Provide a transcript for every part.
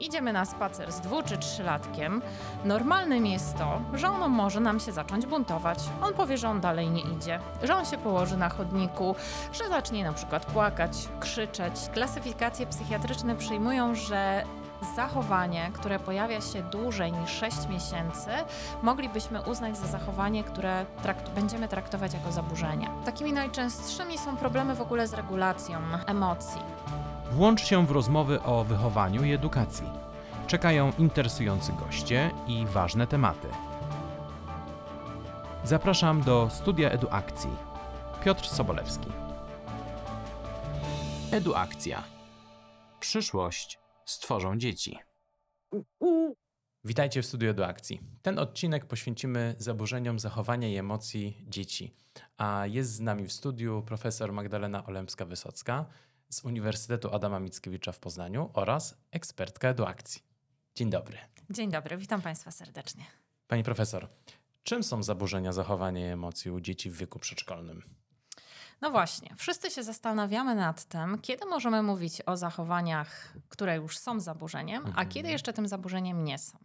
idziemy na spacer z dwu czy trzylatkiem, normalnym jest to, że on może nam się zacząć buntować. On powie, że on dalej nie idzie, że on się położy na chodniku, że zacznie na przykład płakać, krzyczeć. Klasyfikacje psychiatryczne przyjmują, że zachowanie, które pojawia się dłużej niż 6 miesięcy, moglibyśmy uznać za zachowanie, które trakt będziemy traktować jako zaburzenie. Takimi najczęstszymi są problemy w ogóle z regulacją emocji. Włącz się w rozmowy o wychowaniu i edukacji. Czekają interesujący goście i ważne tematy. Zapraszam do studia Eduakcji. Piotr Sobolewski. Eduakcja. Przyszłość stworzą dzieci. Witajcie w studiu Eduakcji. Ten odcinek poświęcimy zaburzeniom zachowania i emocji dzieci. A jest z nami w studiu profesor Magdalena Olemska-Wysocka z Uniwersytetu Adama Mickiewicza w Poznaniu oraz ekspertka Eduakcji. Dzień dobry. Dzień dobry, witam Państwa serdecznie. Pani profesor, czym są zaburzenia zachowania i emocji u dzieci w wieku przedszkolnym? No właśnie, wszyscy się zastanawiamy nad tym, kiedy możemy mówić o zachowaniach, które już są zaburzeniem, a Mhm. kiedy jeszcze tym zaburzeniem nie są.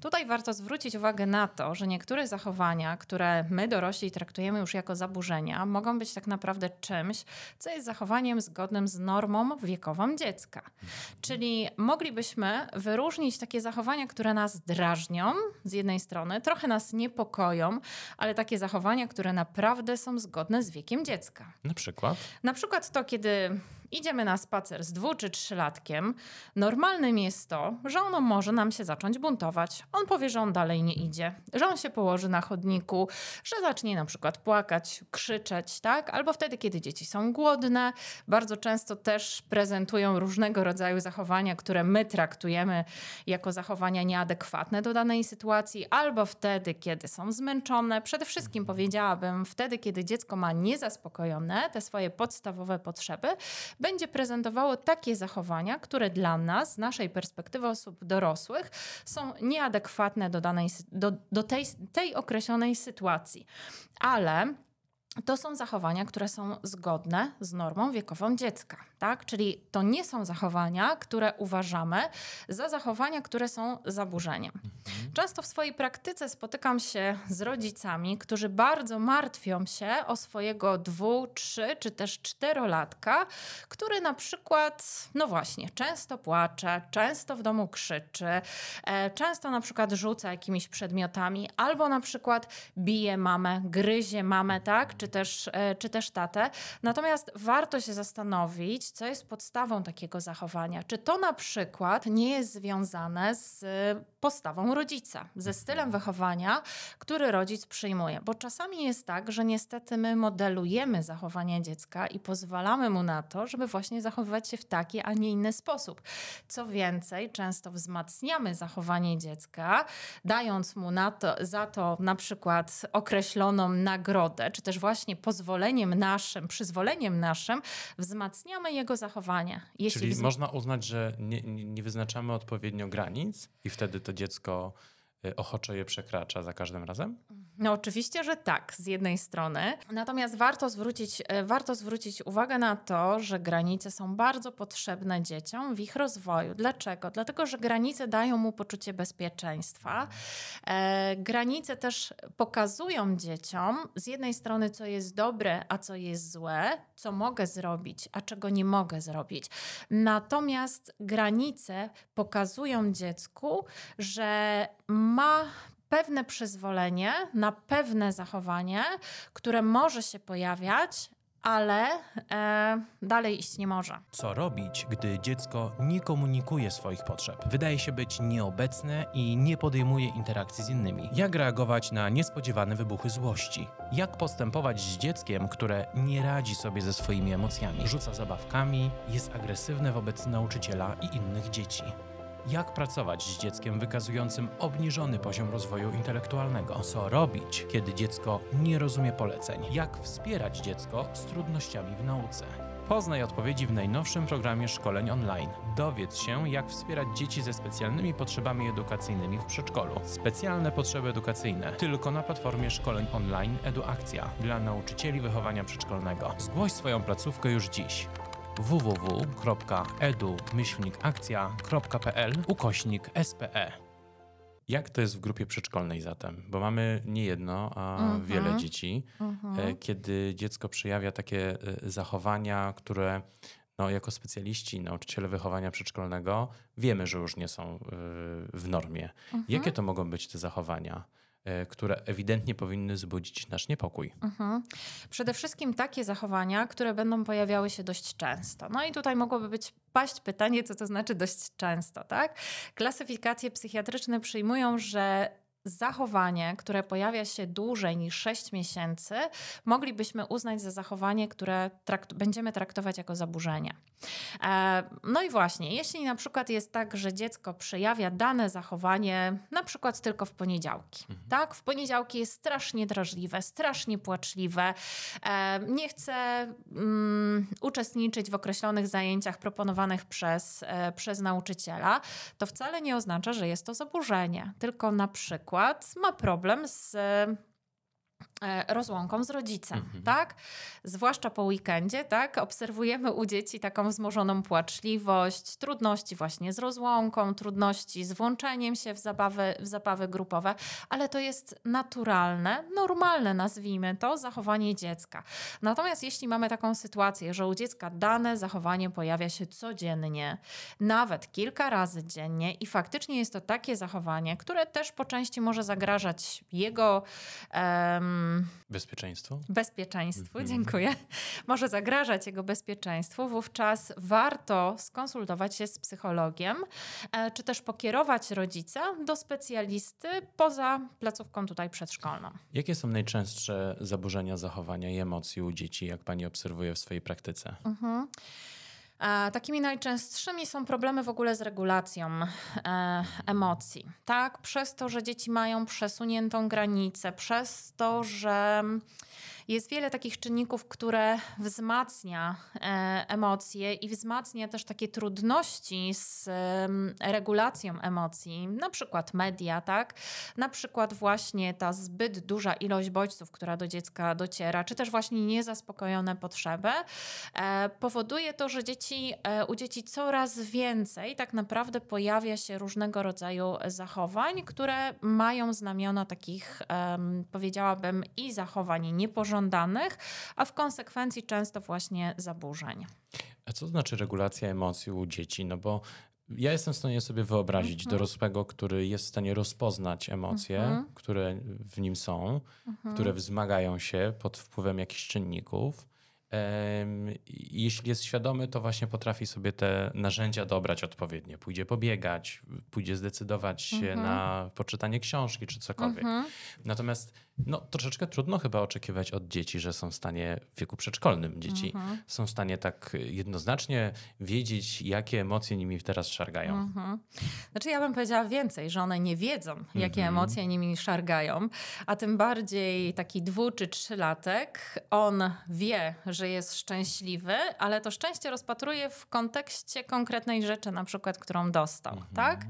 Tutaj warto zwrócić uwagę na to, że niektóre zachowania, które my dorośli traktujemy już jako zaburzenia, mogą być tak naprawdę czymś, co jest zachowaniem zgodnym z normą wiekową dziecka. Czyli moglibyśmy wyróżnić takie zachowania, które nas drażnią z jednej strony, trochę nas niepokoją, ale takie zachowania, które naprawdę są zgodne z wiekiem dziecka. Na przykład? Na przykład to, kiedy idziemy na spacer z dwu czy trzylatkiem, normalnym jest to, że ono może nam się zacząć buntować. On powie, że on dalej nie idzie, że on się położy na chodniku, że zacznie na przykład płakać, krzyczeć, tak? Albo wtedy, kiedy dzieci są głodne, bardzo często też prezentują różnego rodzaju zachowania, które my traktujemy jako zachowania nieadekwatne do danej sytuacji, albo wtedy, kiedy są zmęczone. Przede wszystkim powiedziałabym, wtedy, kiedy dziecko ma niezaspokojone te swoje podstawowe potrzeby, będzie prezentowało takie zachowania, które dla nas, z naszej perspektywy osób dorosłych, są nieadekwatne do, danej, do, do tej, tej określonej sytuacji. Ale to są zachowania, które są zgodne z normą wiekową dziecka, tak? Czyli to nie są zachowania, które uważamy za zachowania, które są zaburzeniem. Często w swojej praktyce spotykam się z rodzicami, którzy bardzo martwią się o swojego dwu, trzy czy też czterolatka, który na przykład, no właśnie, często płacze, często w domu krzyczy, e, często na przykład rzuca jakimiś przedmiotami, albo na przykład bije mamę, gryzie mamę, tak, czy też, e, czy też tatę. Natomiast warto się zastanowić, co jest podstawą takiego zachowania. Czy to na przykład nie jest związane z postawą rodzica, ze stylem wychowania, który rodzic przyjmuje. Bo czasami jest tak, że niestety my modelujemy zachowanie dziecka i pozwalamy mu na to, żeby właśnie zachowywać się w taki, a nie inny sposób. Co więcej, często wzmacniamy zachowanie dziecka, dając mu na to, za to na przykład określoną nagrodę, czy też właśnie pozwoleniem naszym, przyzwoleniem naszym, wzmacniamy jego zachowanie. Jeśli Czyli wzm- można uznać, że nie, nie wyznaczamy odpowiednio granic i wtedy to dziecko ochoczo je przekracza za każdym razem? No oczywiście, że tak, z jednej strony. Natomiast warto zwrócić, e, warto zwrócić uwagę na to, że granice są bardzo potrzebne dzieciom w ich rozwoju. Dlaczego? Dlatego, że granice dają mu poczucie bezpieczeństwa. E, granice też pokazują dzieciom z jednej strony, co jest dobre, a co jest złe, co mogę zrobić, a czego nie mogę zrobić. Natomiast granice pokazują dziecku, że ma pewne przyzwolenie na pewne zachowanie, które może się pojawiać, ale e, dalej iść nie może. Co robić, gdy dziecko nie komunikuje swoich potrzeb? Wydaje się być nieobecne i nie podejmuje interakcji z innymi. Jak reagować na niespodziewane wybuchy złości? Jak postępować z dzieckiem, które nie radzi sobie ze swoimi emocjami? Rzuca zabawkami, jest agresywne wobec nauczyciela i innych dzieci. Jak pracować z dzieckiem wykazującym obniżony poziom rozwoju intelektualnego? Co robić, kiedy dziecko nie rozumie poleceń? Jak wspierać dziecko z trudnościami w nauce? Poznaj odpowiedzi w najnowszym programie szkoleń online. Dowiedz się, jak wspierać dzieci ze specjalnymi potrzebami edukacyjnymi w przedszkolu. Specjalne potrzeby edukacyjne tylko na platformie szkoleń online Eduakcja dla nauczycieli wychowania przedszkolnego. Zgłoś swoją placówkę już dziś. www.edu-akcja.pl ukośnik SPE. Jak to jest w grupie przedszkolnej zatem? Bo mamy nie jedno, a Mhm. wiele dzieci, Mhm. e, kiedy dziecko przejawia takie e, zachowania, które no, jako specjaliści, nauczyciele wychowania przedszkolnego wiemy, że już nie są e, w normie. Mhm. Jakie to mogą być te zachowania, które ewidentnie powinny wzbudzić nasz niepokój? Mhm. Przede wszystkim takie zachowania, które będą pojawiały się dość często. No i tutaj mogłoby być paść pytanie, co to znaczy dość często, tak? Klasyfikacje psychiatryczne przyjmują, że zachowanie, które pojawia się dłużej niż 6 miesięcy, moglibyśmy uznać za zachowanie, które trakt będziemy traktować jako zaburzenie. E, No i właśnie, jeśli na przykład jest tak, że dziecko przejawia dane zachowanie na przykład tylko w poniedziałki, tak? W poniedziałki jest strasznie drażliwe, strasznie płaczliwe, e, nie chce mm, uczestniczyć w określonych zajęciach proponowanych przez, e, przez nauczyciela, to wcale nie oznacza, że jest to zaburzenie, tylko na przykład ma problem z rozłąką z rodzicem, Mhm. tak? Zwłaszcza po weekendzie, tak? Obserwujemy u dzieci taką wzmożoną płaczliwość, trudności właśnie z rozłąką, trudności z włączeniem się w zabawy, w zabawy grupowe, ale to jest naturalne, normalne, nazwijmy to, zachowanie dziecka. Natomiast jeśli mamy taką sytuację, że u dziecka dane zachowanie pojawia się codziennie, nawet kilka razy dziennie i faktycznie jest to takie zachowanie, które też po części może zagrażać jego Bezpieczeństwo? bezpieczeństwu, Mhm. dziękuję, może zagrażać jego bezpieczeństwu, wówczas warto skonsultować się z psychologiem, e, czy też pokierować rodzica do specjalisty poza placówką tutaj przedszkolną. Jakie są najczęstsze zaburzenia zachowania i emocji u dzieci, jak pani obserwuje w swojej praktyce? Mhm. Takimi najczęstszymi są problemy w ogóle z regulacją e, emocji. Tak, przez to, że dzieci mają przesuniętą granicę, przez to, że jest wiele takich czynników, które wzmacnia e, emocje i wzmacnia też takie trudności z regulacją emocji, na przykład media, tak? Na przykład właśnie ta zbyt duża ilość bodźców, która do dziecka dociera, czy też właśnie niezaspokojone potrzeby, e, powoduje to, że dzieci, e, u dzieci coraz więcej tak naprawdę pojawia się różnego rodzaju zachowań, które mają znamiona takich, powiedziałabym, i zachowań niepożądanych, a w konsekwencji często właśnie zaburzeń. A co to znaczy regulacja emocji u dzieci? No bo ja jestem w stanie sobie wyobrazić Mhm. dorosłego, który jest w stanie rozpoznać emocje, Mhm. które w nim są, które wzmagają się pod wpływem jakichś czynników. Jeśli jest świadomy, to właśnie potrafi sobie te narzędzia dobrać odpowiednio. Pójdzie pobiegać, pójdzie zdecydować się Mhm. na poczytanie książki czy cokolwiek. Mhm. Natomiast no, troszeczkę trudno chyba oczekiwać od dzieci, że są w stanie w wieku przedszkolnym dzieci Mhm. są w stanie tak jednoznacznie wiedzieć, jakie emocje nimi teraz szargają. Mhm. Znaczy ja bym powiedziała więcej, że one nie wiedzą, jakie Mhm. emocje nimi szargają, a tym bardziej taki dwu czy trzylatek, on wie, że jest szczęśliwy, ale to szczęście rozpatruje w kontekście konkretnej rzeczy, na przykład, którą dostał, Mhm. tak?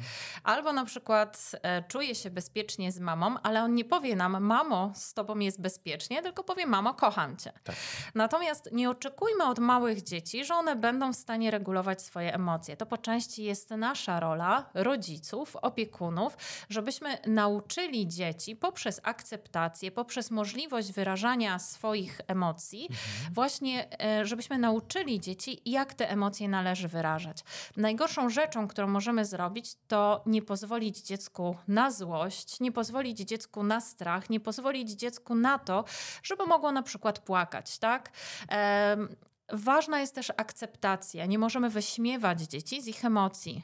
Albo na przykład e, czuje się bezpiecznie z mamą, ale on nie powie nam, mamo, z tobą jest bezpiecznie, tylko powie, mamo, kocham cię. Tak. Natomiast nie oczekujmy od małych dzieci, że one będą w stanie regulować swoje emocje. To po części jest nasza rola rodziców, opiekunów, żebyśmy nauczyli dzieci poprzez akceptację, poprzez możliwość wyrażania swoich emocji, właśnie e, żebyśmy nauczyli dzieci, jak te emocje należy wyrażać. Najgorszą rzeczą, którą możemy zrobić, to nie pozwolić dziecku na złość, nie pozwolić dziecku na strach, nie pozwolić dziecku na to, żeby mogło na przykład płakać, tak? Ważna jest też akceptacja. Nie możemy wyśmiewać dzieci z ich emocji.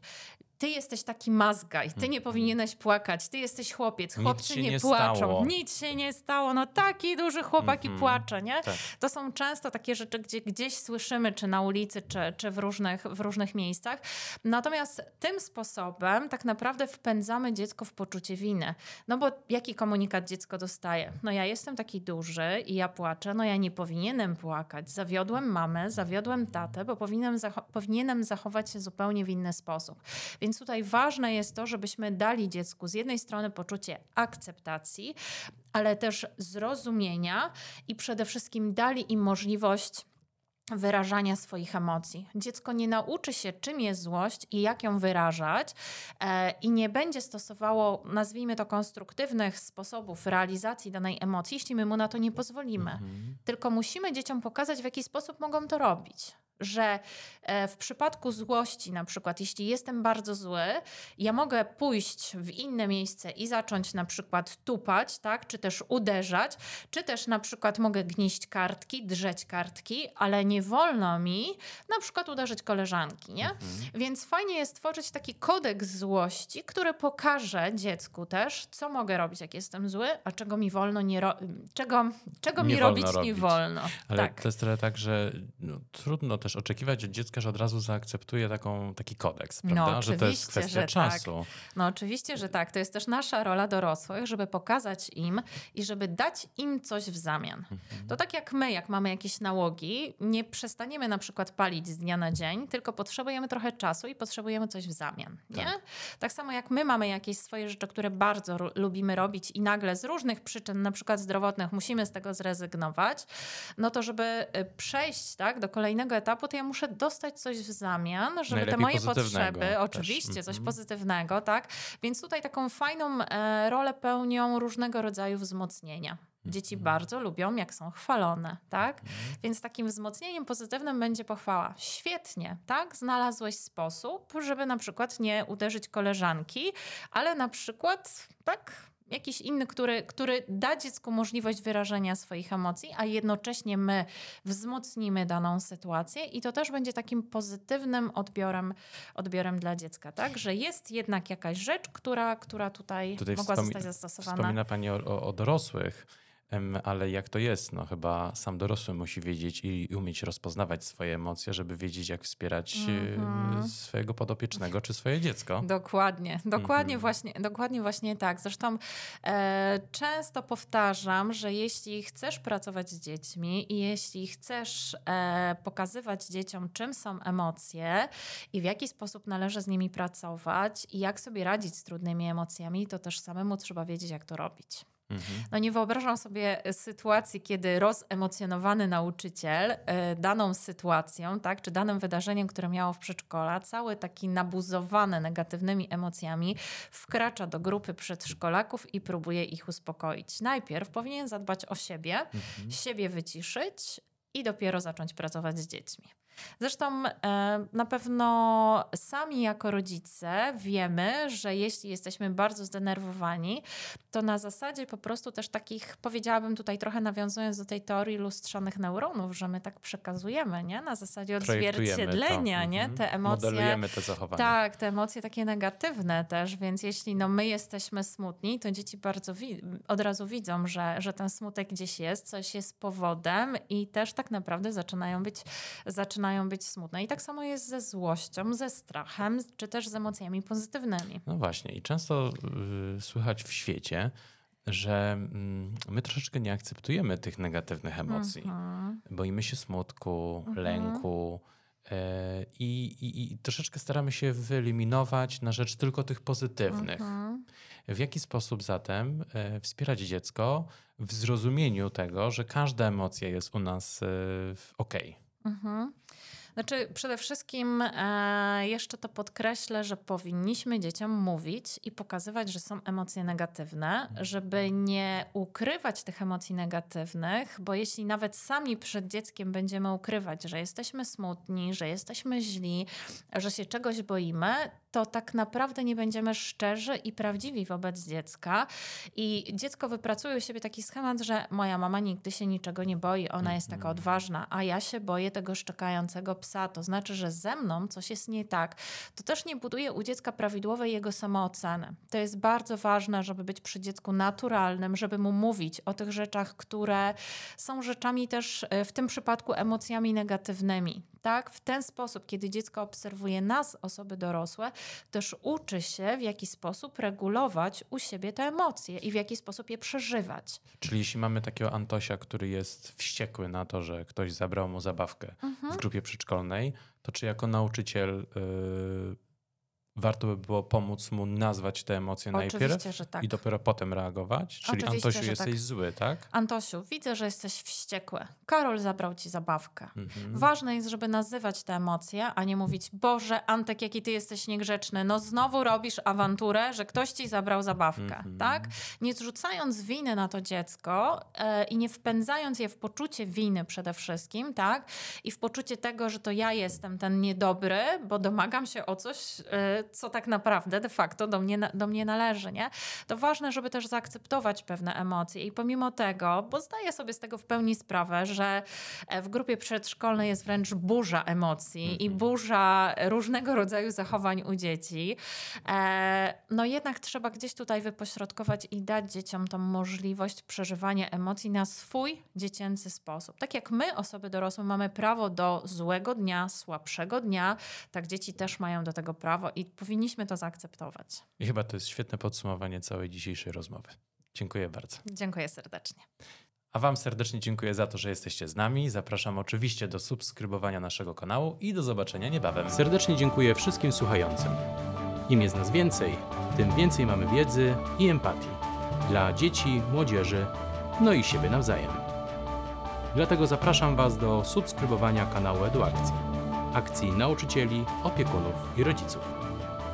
Ty jesteś taki mazgaj, ty nie powinieneś płakać, ty jesteś chłopiec, chłopcy nie, nie płaczą, stało. nic się nie stało, no taki duży chłopak i Mhm. płacze, nie? Tak. To są często takie rzeczy, gdzie gdzieś słyszymy, czy na ulicy, czy, czy w, różnych, w różnych miejscach. Natomiast tym sposobem tak naprawdę wpędzamy dziecko w poczucie winy. No bo jaki komunikat dziecko dostaje? No ja jestem taki duży i ja płaczę, no ja nie powinienem płakać. Zawiodłem mamę, zawiodłem tatę, bo powinienem zachować się zupełnie w inny sposób. Więc tutaj ważne jest to, żebyśmy dali dziecku z jednej strony poczucie akceptacji, ale też zrozumienia i przede wszystkim dali im możliwość wyrażania swoich emocji. Dziecko nie nauczy się, czym jest złość i jak ją wyrażać, e, i nie będzie stosowało, nazwijmy to, konstruktywnych sposobów realizacji danej emocji, jeśli my mu na to nie pozwolimy. Mhm. Tylko musimy dzieciom pokazać, w jaki sposób mogą to robić. Że e, w przypadku złości, na przykład, jeśli jestem bardzo zły, ja mogę pójść w inne miejsce i zacząć na przykład tupać, tak, czy też uderzać, czy też na przykład mogę gnieść kartki, drzeć kartki, ale nie wolno mi na przykład uderzyć koleżanki, nie? Mhm. Więc fajnie jest tworzyć taki kodeks złości, który pokaże dziecku też, co mogę robić, jak jestem zły, a czego mi wolno nie ro- czego, czego Nie mi wolno robić, nie robić. wolno. Ale tak. to jest trochę tak, że no, trudno też oczekiwać od dziecka, że od razu zaakceptuje taką, taki kodeks, No, prawda? że to jest kwestia że czasu. No oczywiście, że tak. To jest też nasza rola dorosłych, żeby pokazać im i żeby dać im coś w zamian. Mhm. To tak jak my, jak mamy jakieś nałogi, nie przestaniemy na przykład palić z dnia na dzień, tylko potrzebujemy trochę czasu i potrzebujemy coś w zamian. Nie? Tak. Tak, samo jak my mamy jakieś swoje rzeczy, które bardzo lubimy robić i nagle z różnych przyczyn, na przykład zdrowotnych, musimy z tego zrezygnować, no to żeby y, przejść tak, do kolejnego etapu, to ja muszę dostać coś w zamian, żeby te Najlepiej moje pozytywnego potrzeby, też. oczywiście, coś Mhm. pozytywnego, tak? Więc tutaj taką fajną e, rolę pełnią różnego rodzaju wzmocnienia. Dzieci Mhm. bardzo lubią, jak są chwalone, tak? Więc takim wzmocnieniem pozytywnym będzie pochwała. Świetnie, tak? Znalazłeś sposób, żeby na przykład nie uderzyć koleżanki, ale na przykład, tak? Jakiś inny, który, który da dziecku możliwość wyrażenia swoich emocji, a jednocześnie my wzmocnimy daną sytuację i to też będzie takim pozytywnym odbiorem, odbiorem dla dziecka, tak? Że jest jednak jakaś rzecz, która, która tutaj, Tutaj mogła zostać zastosowana. Wspomina Pani o, o, dorosłych, ale jak to jest? No chyba sam dorosły musi wiedzieć i umieć rozpoznawać swoje emocje, żeby wiedzieć, jak wspierać e, Mhm. swojego podopiecznego czy swoje dziecko. Dokładnie, dokładnie, Mhm. właśnie, dokładnie właśnie tak. Zresztą e, często powtarzam, że jeśli chcesz pracować z dziećmi i jeśli chcesz e, pokazywać dzieciom, czym są emocje i w jaki sposób należy z nimi pracować i jak sobie radzić z trudnymi emocjami, to też samemu trzeba wiedzieć, jak to robić. Mhm. No nie wyobrażam sobie sytuacji, kiedy rozemocjonowany nauczyciel e, daną sytuacją, tak, czy danym wydarzeniem, które miało w przedszkola, cały taki nabuzowany negatywnymi emocjami, wkracza do grupy przedszkolaków i próbuje ich uspokoić. Najpierw powinien zadbać o siebie, Mhm. siebie wyciszyć i dopiero zacząć pracować z dziećmi. Zresztą e, na pewno sami jako rodzice wiemy, że jeśli jesteśmy bardzo zdenerwowani, to na zasadzie po prostu też takich, powiedziałabym tutaj trochę nawiązując do tej teorii lustrzanych neuronów, że my tak przekazujemy, nie? Na zasadzie Projektujemy to. odzwierciedlenia, nie? Mhm. Te emocje. Modelujemy te zachowania. Tak, te emocje takie negatywne też, więc jeśli no, my jesteśmy smutni, to dzieci bardzo od razu widzą, że, że ten smutek gdzieś jest, coś jest powodem i też tak naprawdę zaczynają być, zaczynają być smutne. I tak samo jest ze złością, ze strachem, czy też z emocjami pozytywnymi. No właśnie, i często y, słychać w świecie, że mm, my troszeczkę nie akceptujemy tych negatywnych emocji. Mhm. Boimy się smutku, Mhm. lęku e, i, i, i troszeczkę staramy się wyeliminować na rzecz tylko tych pozytywnych. Mhm. W jaki sposób zatem e, wspierać dziecko w zrozumieniu tego, że każda emocja jest u nas e, ok? Mhm. Znaczy, przede wszystkim e, jeszcze to podkreślę, że powinniśmy dzieciom mówić i pokazywać, że są emocje negatywne, żeby nie ukrywać tych emocji negatywnych, bo jeśli nawet sami przed dzieckiem będziemy ukrywać, że jesteśmy smutni, że jesteśmy źli, że się czegoś boimy, to tak naprawdę nie będziemy szczerzy i prawdziwi wobec dziecka. I dziecko wypracuje u siebie taki schemat, że moja mama nigdy się niczego nie boi, ona jest taka Mhm. odważna, a ja się boję tego szczekającego psa. To znaczy, że ze mną coś jest nie tak. To też nie buduje u dziecka prawidłowej jego samooceny. To jest bardzo ważne, żeby być przy dziecku naturalnym, żeby mu mówić o tych rzeczach, które są rzeczami też e, w tym przypadku emocjami negatywnymi. Tak, w ten sposób, kiedy dziecko obserwuje nas, osoby dorosłe, też uczy się, w jaki sposób regulować u siebie te emocje i w jaki sposób je przeżywać. Czyli jeśli mamy takiego Antosia, który jest wściekły na to, że ktoś zabrał mu zabawkę Mhm. w grupie przedszkolnej, to czy jako nauczyciel y, warto by było pomóc mu nazwać te emocje Oczywiście, najpierw tak. i dopiero potem reagować? Czyli Oczywiście, Antosiu, jesteś tak. zły, tak? Antosiu, widzę, że jesteś wściekły. Karol zabrał ci zabawkę. Mhm. Ważne jest, żeby nazywać te emocje, a nie mówić, Boże, Antek, jaki ty jesteś niegrzeczny. No znowu robisz awanturę, że ktoś ci zabrał zabawkę, Mhm. tak? Nie zrzucając winy na to dziecko e, i nie wpędzając je w poczucie winy przede wszystkim, tak? I w poczucie tego, że to ja jestem ten niedobry, bo domagam się o coś, e, co tak naprawdę de facto do mnie, do mnie należy, nie? To ważne, żeby też zaakceptować pewne emocje i pomimo tego, bo zdaję sobie z tego w pełni sprawę, że e, w grupie przedszkolnej jest wręcz burza emocji i Mhm. burza różnego rodzaju zachowań u dzieci. E, no jednak trzeba gdzieś tutaj wypośrodkować i dać dzieciom tą możliwość przeżywania emocji na swój dziecięcy sposób. Tak jak my, osoby dorosłe, mamy prawo do złego dnia, słabszego dnia, tak dzieci też mają do tego prawo i powinniśmy to zaakceptować. I chyba to jest świetne podsumowanie całej dzisiejszej rozmowy. Dziękuję bardzo. Dziękuję serdecznie. A Wam serdecznie dziękuję za to, że jesteście z nami. Zapraszam oczywiście do subskrybowania naszego kanału i do zobaczenia niebawem. Serdecznie dziękuję wszystkim słuchającym. Im jest nas więcej, tym więcej mamy wiedzy i empatii dla dzieci, młodzieży, no i siebie nawzajem. Dlatego zapraszam Was do subskrybowania kanału Eduakcji, akcji nauczycieli, opiekunów i rodziców.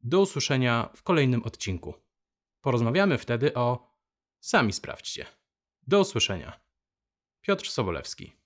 Do usłyszenia w kolejnym odcinku. Porozmawiamy wtedy o Sami sprawdźcie. Do usłyszenia. Piotr Sobolewski.